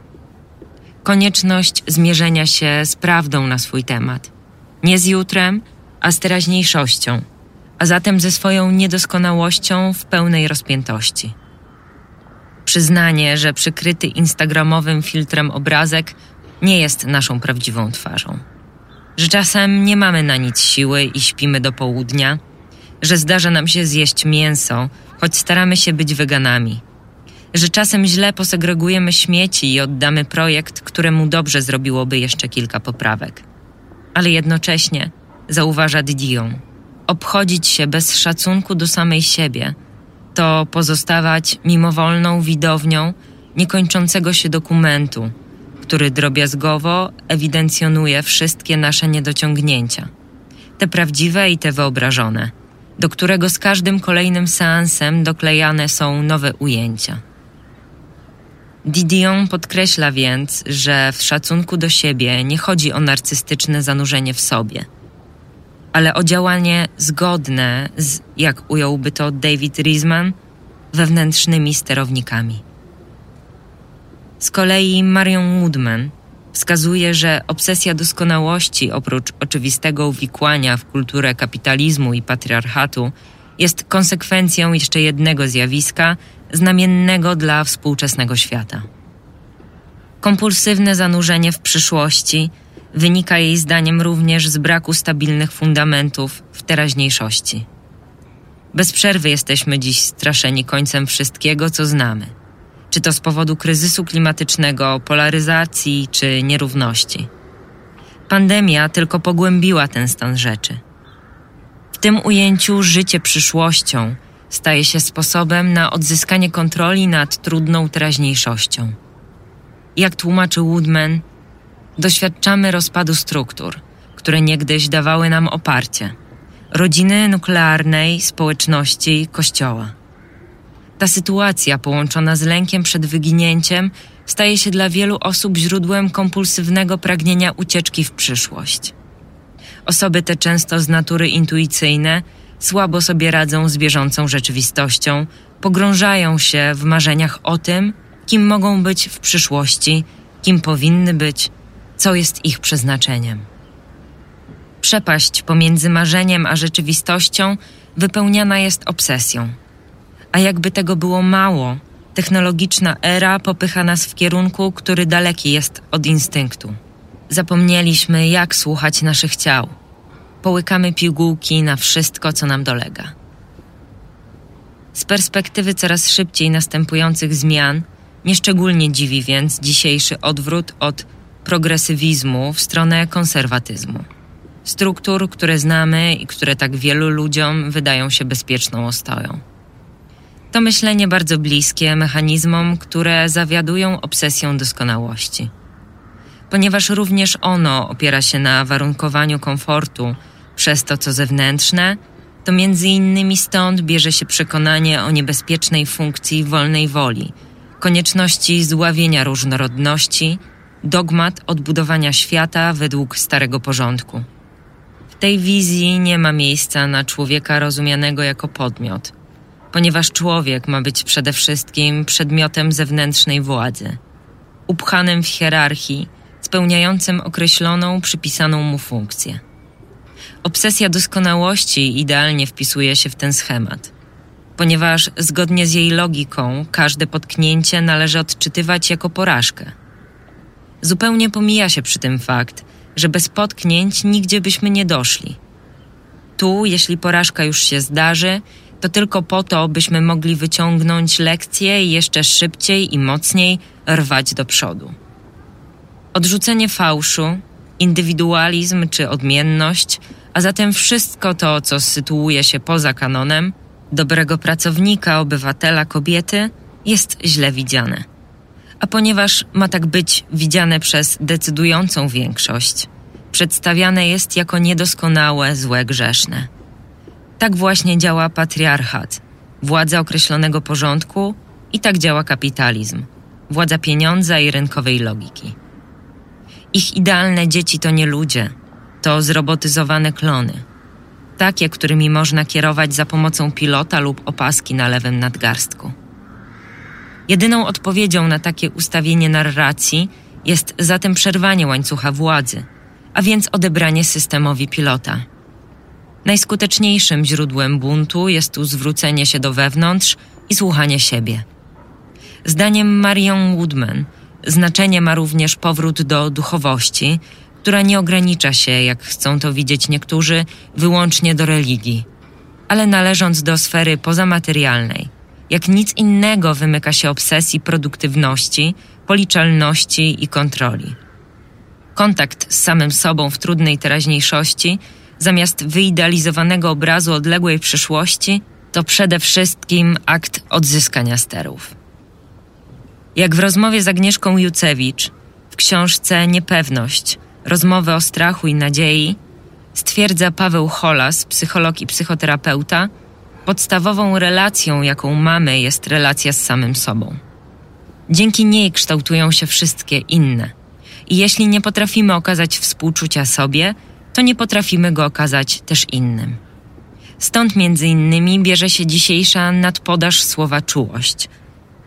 Konieczność zmierzenia się z prawdą na swój temat. Nie z jutrem, a z teraźniejszością, a zatem ze swoją niedoskonałością w pełnej rozpiętości. Przyznanie, że przykryty instagramowym filtrem obrazek nie jest naszą prawdziwą twarzą. Że czasem nie mamy na nic siły i śpimy do południa, że zdarza nam się zjeść mięso, choć staramy się być weganami. Że czasem źle posegregujemy śmieci i oddamy projekt, któremu dobrze zrobiłoby jeszcze kilka poprawek. Ale jednocześnie, zauważa Didion, obchodzić się bez szacunku do samej siebie to pozostawać mimowolną widownią niekończącego się dokumentu, który drobiazgowo ewidencjonuje wszystkie nasze niedociągnięcia, te prawdziwe i te wyobrażone – do którego z każdym kolejnym seansem doklejane są nowe ujęcia. Didion podkreśla więc, że w szacunku do siebie nie chodzi o narcystyczne zanurzenie w sobie, ale o działanie zgodne z, jak ująłby to David Riesman, wewnętrznymi sterownikami. Z kolei Marion Woodman wskazuje, że obsesja doskonałości, oprócz oczywistego uwikłania w kulturę kapitalizmu i patriarchatu, jest konsekwencją jeszcze jednego zjawiska znamiennego dla współczesnego świata. Kompulsywne zanurzenie w przyszłości wynika jej zdaniem również z braku stabilnych fundamentów w teraźniejszości. Bez przerwy jesteśmy dziś straszeni końcem wszystkiego, co znamy – czy to z powodu kryzysu klimatycznego, polaryzacji czy nierówności. Pandemia tylko pogłębiła ten stan rzeczy. W tym ujęciu życie przyszłością staje się sposobem na odzyskanie kontroli nad trudną teraźniejszością. Jak tłumaczy Woodman, doświadczamy rozpadu struktur, które niegdyś dawały nam oparcie rodziny nuklearnej, społeczności, kościoła. Ta sytuacja, połączona z lękiem przed wyginięciem, staje się dla wielu osób źródłem kompulsywnego pragnienia ucieczki w przyszłość. Osoby te często z natury intuicyjne słabo sobie radzą z bieżącą rzeczywistością, pogrążają się w marzeniach o tym, kim mogą być w przyszłości, kim powinny być, co jest ich przeznaczeniem. Przepaść pomiędzy marzeniem a rzeczywistością wypełniana jest obsesją. A jakby tego było mało, technologiczna era popycha nas w kierunku, który daleki jest od instynktu. Zapomnieliśmy, jak słuchać naszych ciał. Połykamy pigułki na wszystko, co nam dolega. Z perspektywy coraz szybciej następujących zmian, nieszczególnie dziwi więc dzisiejszy odwrót od progresywizmu w stronę konserwatyzmu. Struktur, które znamy i które tak wielu ludziom wydają się bezpieczną ostoją. To myślenie bardzo bliskie mechanizmom, które zawiadują obsesją doskonałości. Ponieważ również ono opiera się na warunkowaniu komfortu przez to, co zewnętrzne, to między innymi stąd bierze się przekonanie o niebezpiecznej funkcji wolnej woli, konieczności zławienia różnorodności, dogmat odbudowania świata według starego porządku. W tej wizji nie ma miejsca na człowieka rozumianego jako podmiot – ponieważ człowiek ma być przede wszystkim przedmiotem zewnętrznej władzy, upchanym w hierarchii, spełniającym określoną, przypisaną mu funkcję. Obsesja doskonałości idealnie wpisuje się w ten schemat, ponieważ zgodnie z jej logiką każde potknięcie należy odczytywać jako porażkę. Zupełnie pomija się przy tym fakt, że bez potknięć nigdzie byśmy nie doszli. Tu, jeśli porażka już się zdarzy, to tylko po to, byśmy mogli wyciągnąć lekcje i jeszcze szybciej i mocniej rwać do przodu. Odrzucenie fałszu, indywidualizm czy odmienność, a zatem wszystko to, co sytuuje się poza kanonem, dobrego pracownika, obywatela, kobiety, jest źle widziane. A ponieważ ma tak być widziane przez decydującą większość, przedstawiane jest jako niedoskonałe, złe, grzeszne. Tak właśnie działa patriarchat, władza określonego porządku i tak działa kapitalizm, władza pieniądza i rynkowej logiki. Ich idealne dzieci to nie ludzie, to zrobotyzowane klony, takie, którymi można kierować za pomocą pilota lub opaski na lewym nadgarstku. Jedyną odpowiedzią na takie ustawienie narracji jest zatem przerwanie łańcucha władzy, a więc odebranie systemowi pilota. Najskuteczniejszym źródłem buntu jest tu zwrócenie się do wewnątrz i słuchanie siebie. Zdaniem Marion Woodman znaczenie ma również powrót do duchowości, która nie ogranicza się, jak chcą to widzieć niektórzy, wyłącznie do religii, ale należąc do sfery pozamaterialnej. Jak nic innego wymyka się obsesji produktywności, policzalności i kontroli. Kontakt z samym sobą w trudnej teraźniejszości – zamiast wyidealizowanego obrazu odległej przyszłości, to przede wszystkim akt odzyskania sterów. Jak w rozmowie z Agnieszką Jucewicz w książce Niepewność rozmowy o strachu i nadziei stwierdza Paweł Holas, psycholog i psychoterapeuta, podstawową relacją, jaką mamy, jest relacja z samym sobą. Dzięki niej kształtują się wszystkie inne. I jeśli nie potrafimy okazać współczucia sobie, to nie potrafimy go okazać też innym. Stąd między innymi bierze się dzisiejsza nadpodaż słowa czułość,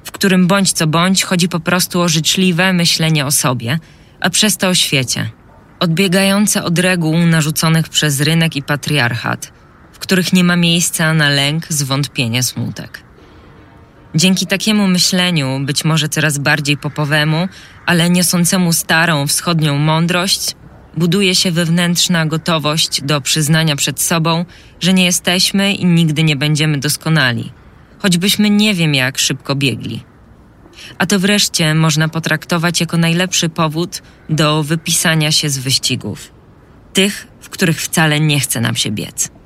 w którym bądź co bądź chodzi po prostu o życzliwe myślenie o sobie, a przez to o świecie, odbiegające od reguł narzuconych przez rynek i patriarchat, których nie ma miejsca na lęk, zwątpienie, smutek. Dzięki takiemu myśleniu, być może coraz bardziej popowemu, ale niosącemu starą wschodnią mądrość, buduje się wewnętrzna gotowość do przyznania przed sobą, że nie jesteśmy i nigdy nie będziemy doskonali, choćbyśmy nie wiem jak szybko biegli. A to wreszcie można potraktować jako najlepszy powód do wypisania się z wyścigów, tych, w których wcale nie chce nam się biec.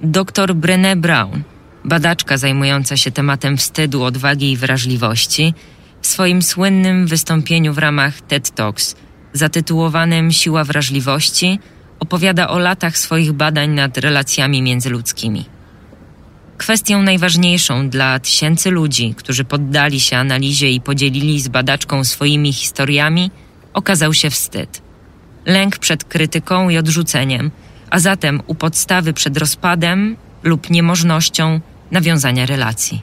Dr Brené Brown, badaczka zajmująca się tematem wstydu, odwagi i wrażliwości, w swoim słynnym wystąpieniu w ramach TED Talks zatytułowanym Siła wrażliwości, opowiada o latach swoich badań nad relacjami międzyludzkimi. Kwestią najważniejszą dla tysięcy ludzi, którzy poddali się analizie i podzielili z badaczką swoimi historiami, okazał się wstyd. Lęk przed krytyką i odrzuceniem, a zatem u podstawy przed rozpadem lub niemożnością nawiązania relacji.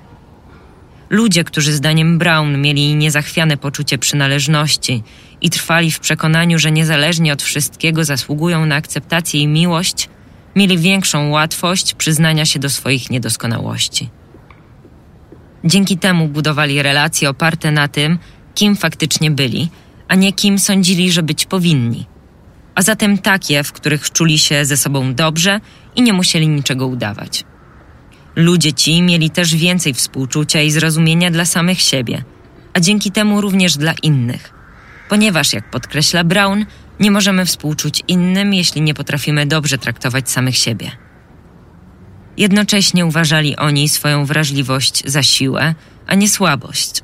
Ludzie, którzy zdaniem Brown mieli niezachwiane poczucie przynależności i trwali w przekonaniu, że niezależnie od wszystkiego zasługują na akceptację i miłość, mieli większą łatwość przyznania się do swoich niedoskonałości. Dzięki temu budowali relacje oparte na tym, kim faktycznie byli, a nie kim sądzili, że być powinni. A zatem takie, w których czuli się ze sobą dobrze i nie musieli niczego udawać. Ludzie ci mieli też więcej współczucia i zrozumienia dla samych siebie, a dzięki temu również dla innych. Ponieważ, jak podkreśla Brown, nie możemy współczuć innym, jeśli nie potrafimy dobrze traktować samych siebie. Jednocześnie uważali oni swoją wrażliwość za siłę, a nie słabość,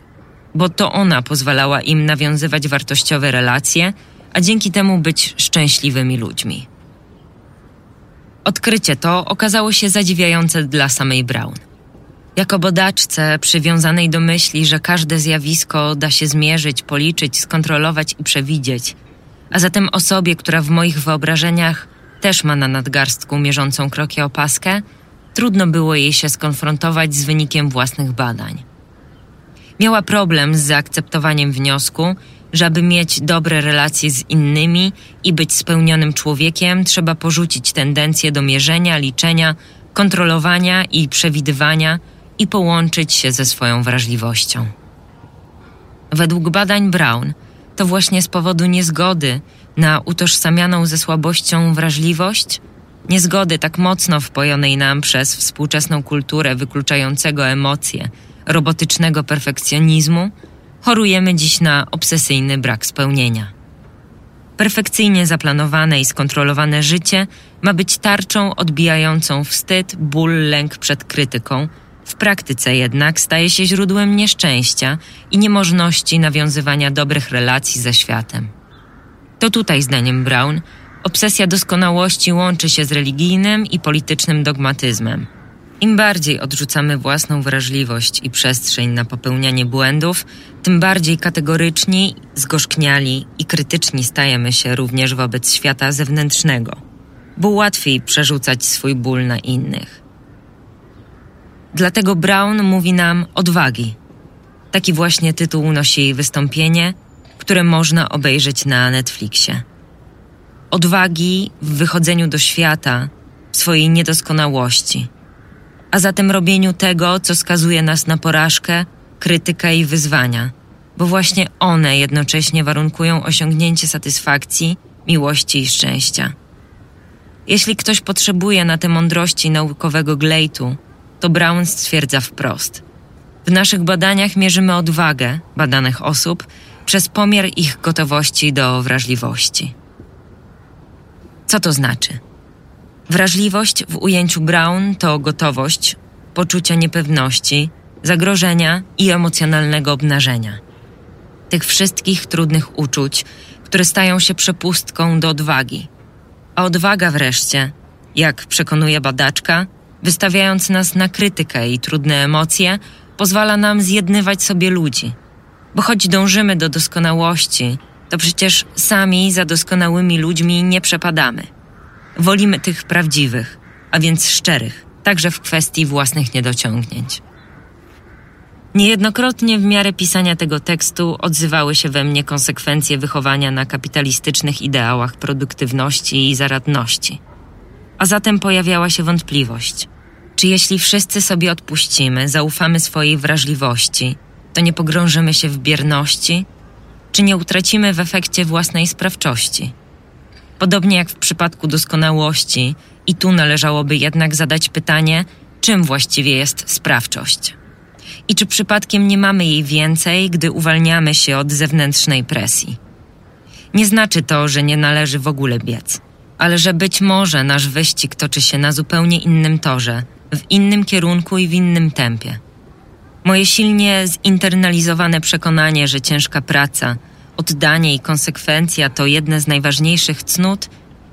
bo to ona pozwalała im nawiązywać wartościowe relacje, a dzięki temu być szczęśliwymi ludźmi. Odkrycie to okazało się zadziwiające dla samej Brown. Jako bodaczce przywiązanej do myśli, że każde zjawisko da się zmierzyć, policzyć, skontrolować i przewidzieć, a zatem osobie, która w moich wyobrażeniach też ma na nadgarstku mierzącą kroki opaskę, trudno było jej się skonfrontować z wynikiem własnych badań. Miała problem z zaakceptowaniem wniosku, że aby mieć dobre relacje z innymi i być spełnionym człowiekiem, trzeba porzucić tendencję do mierzenia, liczenia, kontrolowania i przewidywania i połączyć się ze swoją wrażliwością. Według badań Brown, to właśnie z powodu niezgody na utożsamianą ze słabością wrażliwość, niezgody tak mocno wpojonej nam przez współczesną kulturę wykluczającego emocje, robotycznego perfekcjonizmu, chorujemy dziś na obsesyjny brak spełnienia. Perfekcyjnie zaplanowane i skontrolowane życie ma być tarczą odbijającą wstyd, ból, lęk przed krytyką. W praktyce jednak staje się źródłem nieszczęścia i niemożności nawiązywania dobrych relacji ze światem. To tutaj, zdaniem Brown, obsesja doskonałości łączy się z religijnym i politycznym dogmatyzmem – im bardziej odrzucamy własną wrażliwość i przestrzeń na popełnianie błędów, tym bardziej kategoryczni, zgorzkniali i krytyczni stajemy się również wobec świata zewnętrznego, bo łatwiej przerzucać swój ból na innych. Dlatego Brown mówi nam odwagi. Taki właśnie tytuł nosi jej wystąpienie, które można obejrzeć na Netflixie. Odwagi w wychodzeniu do świata, w swojej niedoskonałości – a zatem robieniu tego, co skazuje nas na porażkę, krytykę i wyzwania, bo właśnie one jednocześnie warunkują osiągnięcie satysfakcji, miłości i szczęścia. Jeśli ktoś potrzebuje na te mądrości naukowego glejtu, to Brown stwierdza wprost. W naszych badaniach mierzymy odwagę badanych osób przez pomiar ich gotowości do wrażliwości. Co to znaczy? Wrażliwość w ujęciu Brown to gotowość, poczucia niepewności, zagrożenia i emocjonalnego obnażenia. Tych wszystkich trudnych uczuć, które stają się przepustką do odwagi. A odwaga wreszcie, jak przekonuje badaczka, wystawiając nas na krytykę i trudne emocje, pozwala nam zjednywać sobie ludzi. Bo choć dążymy do doskonałości, to przecież sami za doskonałymi ludźmi nie przepadamy. Wolimy tych prawdziwych, a więc szczerych, także w kwestii własnych niedociągnięć. Niejednokrotnie w miarę pisania tego tekstu odzywały się we mnie konsekwencje wychowania na kapitalistycznych ideałach produktywności i zaradności. A zatem pojawiała się wątpliwość: czy jeśli wszyscy sobie odpuścimy, zaufamy swojej wrażliwości, to nie pogrążymy się w bierności, czy nie utracimy w efekcie własnej sprawczości? Podobnie jak w przypadku doskonałości, i tu należałoby jednak zadać pytanie, czym właściwie jest sprawczość. I czy przypadkiem nie mamy jej więcej, gdy uwalniamy się od zewnętrznej presji? Nie znaczy to, że nie należy w ogóle biec, ale że być może nasz wyścig toczy się na zupełnie innym torze, w innym kierunku i w innym tempie. Moje silnie zinternalizowane przekonanie, że ciężka praca, oddanie i konsekwencja to jedne z najważniejszych cnót,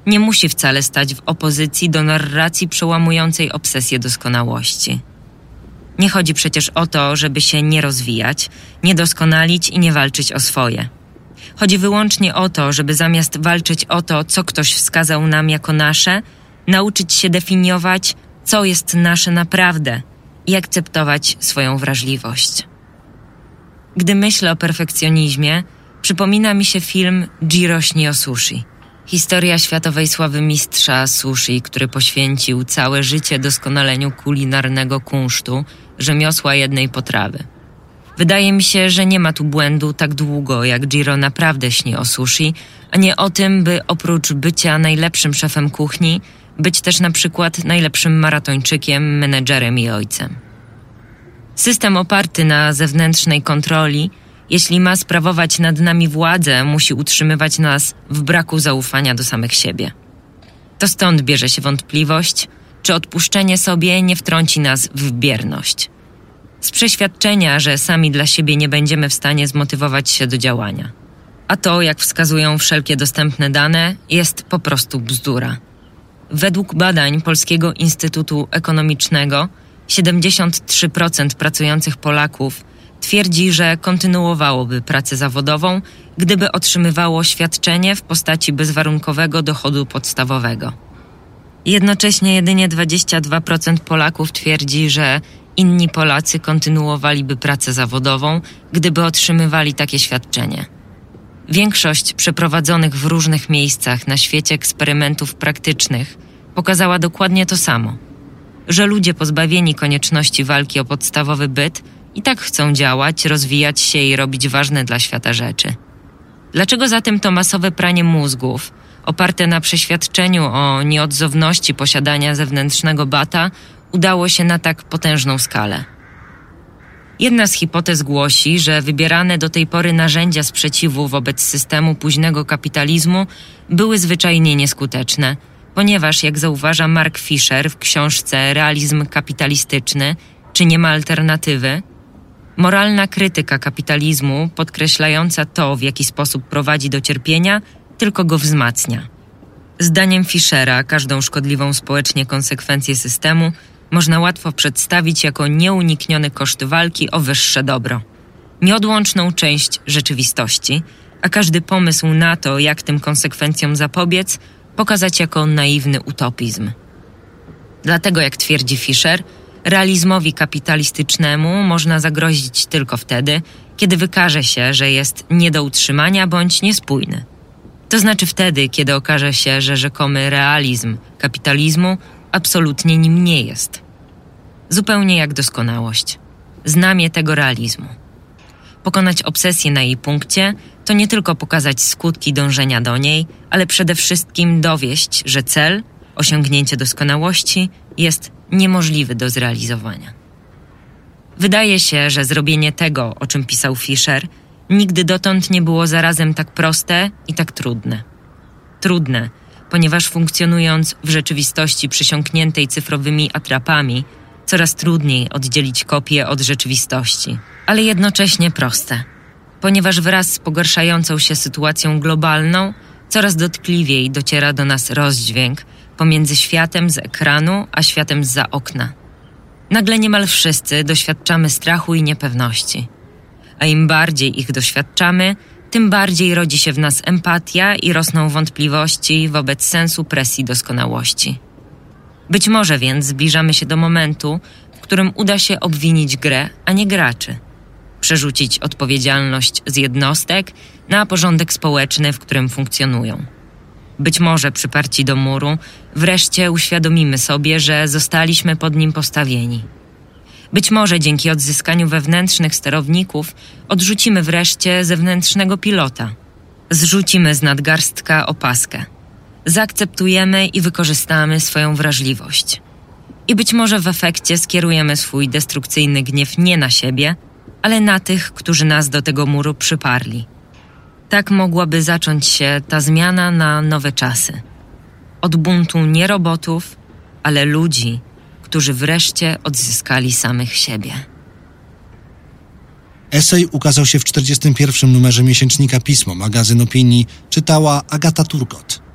nie musi wcale stać w opozycji do narracji przełamującej obsesję doskonałości. Nie chodzi przecież o to, żeby się nie rozwijać, nie doskonalić i nie walczyć o swoje. Chodzi wyłącznie o to, żeby zamiast walczyć o to, co ktoś wskazał nam jako nasze, nauczyć się definiować, co jest nasze naprawdę i akceptować swoją wrażliwość. Gdy myślę o perfekcjonizmie, Przypomina mi się film Jiro o Sushi. Historia światowej sławy mistrza sushi, który poświęcił całe życie doskonaleniu kulinarnego kunsztu, rzemiosła jednej potrawy. Wydaje mi się, że nie ma tu błędu tak długo, jak Jiro naprawdę śni o sushi, a nie o tym, by oprócz bycia najlepszym szefem kuchni, być też na przykład najlepszym maratończykiem, menedżerem i ojcem. System oparty na zewnętrznej kontroli, jeśli ma sprawować nad nami władzę, musi utrzymywać nas w braku zaufania do samych siebie. To stąd bierze się wątpliwość, czy odpuszczenie sobie nie wtrąci nas w bierność. Z przeświadczenia, że sami dla siebie nie będziemy w stanie zmotywować się do działania. A to, jak wskazują wszelkie dostępne dane, jest po prostu bzdura. Według badań Polskiego Instytutu Ekonomicznego 73% pracujących Polaków twierdzi, że kontynuowałoby pracę zawodową, gdyby otrzymywało świadczenie w postaci bezwarunkowego dochodu podstawowego. Jednocześnie jedynie 22% Polaków twierdzi, że inni Polacy kontynuowaliby pracę zawodową, gdyby otrzymywali takie świadczenie. Większość przeprowadzonych w różnych miejscach na świecie eksperymentów praktycznych pokazała dokładnie to samo: że ludzie pozbawieni konieczności walki o podstawowy byt i tak chcą działać, rozwijać się i robić ważne dla świata rzeczy. Dlaczego zatem to masowe pranie mózgów, oparte na przeświadczeniu o nieodzowności posiadania zewnętrznego bata, udało się na tak potężną skalę? Jedna z hipotez głosi, że wybierane do tej pory narzędzia sprzeciwu wobec systemu późnego kapitalizmu były zwyczajnie nieskuteczne, ponieważ, jak zauważa Mark Fisher w książce Realizm kapitalistyczny, czy nie ma alternatywy, moralna krytyka kapitalizmu, podkreślająca to, w jaki sposób prowadzi do cierpienia, tylko go wzmacnia. Zdaniem Fischera, każdą szkodliwą społecznie konsekwencję systemu można łatwo przedstawić jako nieunikniony koszt walki o wyższe dobro, nieodłączną część rzeczywistości, a każdy pomysł na to, jak tym konsekwencjom zapobiec, pokazać jako naiwny utopizm. Dlatego, jak twierdzi Fischer, realizmowi kapitalistycznemu można zagrozić tylko wtedy, kiedy wykaże się, że jest nie do utrzymania bądź niespójny. To znaczy wtedy, kiedy okaże się, że rzekomy realizm kapitalizmu absolutnie nim nie jest. Zupełnie jak doskonałość. Znamie tego realizmu. Pokonać obsesję na jej punkcie to nie tylko pokazać skutki dążenia do niej, ale przede wszystkim dowieść, że cel, osiągnięcie doskonałości, jest niemożliwy do zrealizowania. Wydaje się, że zrobienie tego, o czym pisał Fischer, nigdy dotąd nie było zarazem tak proste i tak trudne. Trudne, ponieważ funkcjonując w rzeczywistości przysiąkniętej cyfrowymi atrapami, coraz trudniej oddzielić kopię od rzeczywistości, ale jednocześnie proste, ponieważ wraz z pogarszającą się sytuacją globalną coraz dotkliwiej dociera do nas rozdźwięk pomiędzy światem z ekranu a światem za okna. Nagle niemal wszyscy doświadczamy strachu i niepewności. A im bardziej ich doświadczamy, tym bardziej rodzi się w nas empatia i rosną wątpliwości wobec sensu presji doskonałości. Być może więc zbliżamy się do momentu, w którym uda się obwinić grę, a nie graczy. Przerzucić odpowiedzialność z jednostek na porządek społeczny, w którym funkcjonują. Być może przyparci do muru, wreszcie uświadomimy sobie, że zostaliśmy pod nim postawieni. Być może dzięki odzyskaniu wewnętrznych sterowników odrzucimy wreszcie zewnętrznego pilota. Zrzucimy z nadgarstka opaskę. Zaakceptujemy i wykorzystamy swoją wrażliwość. I być może w efekcie skierujemy swój destrukcyjny gniew nie na siebie, ale na tych, którzy nas do tego muru przyparli. Tak mogłaby zacząć się ta zmiana na nowe czasy. Od buntu nie robotów, ale ludzi, którzy wreszcie odzyskali samych siebie.
Esej ukazał się w 41. numerze miesięcznika Pismo, magazyn opinii, czytała Agata Turkot.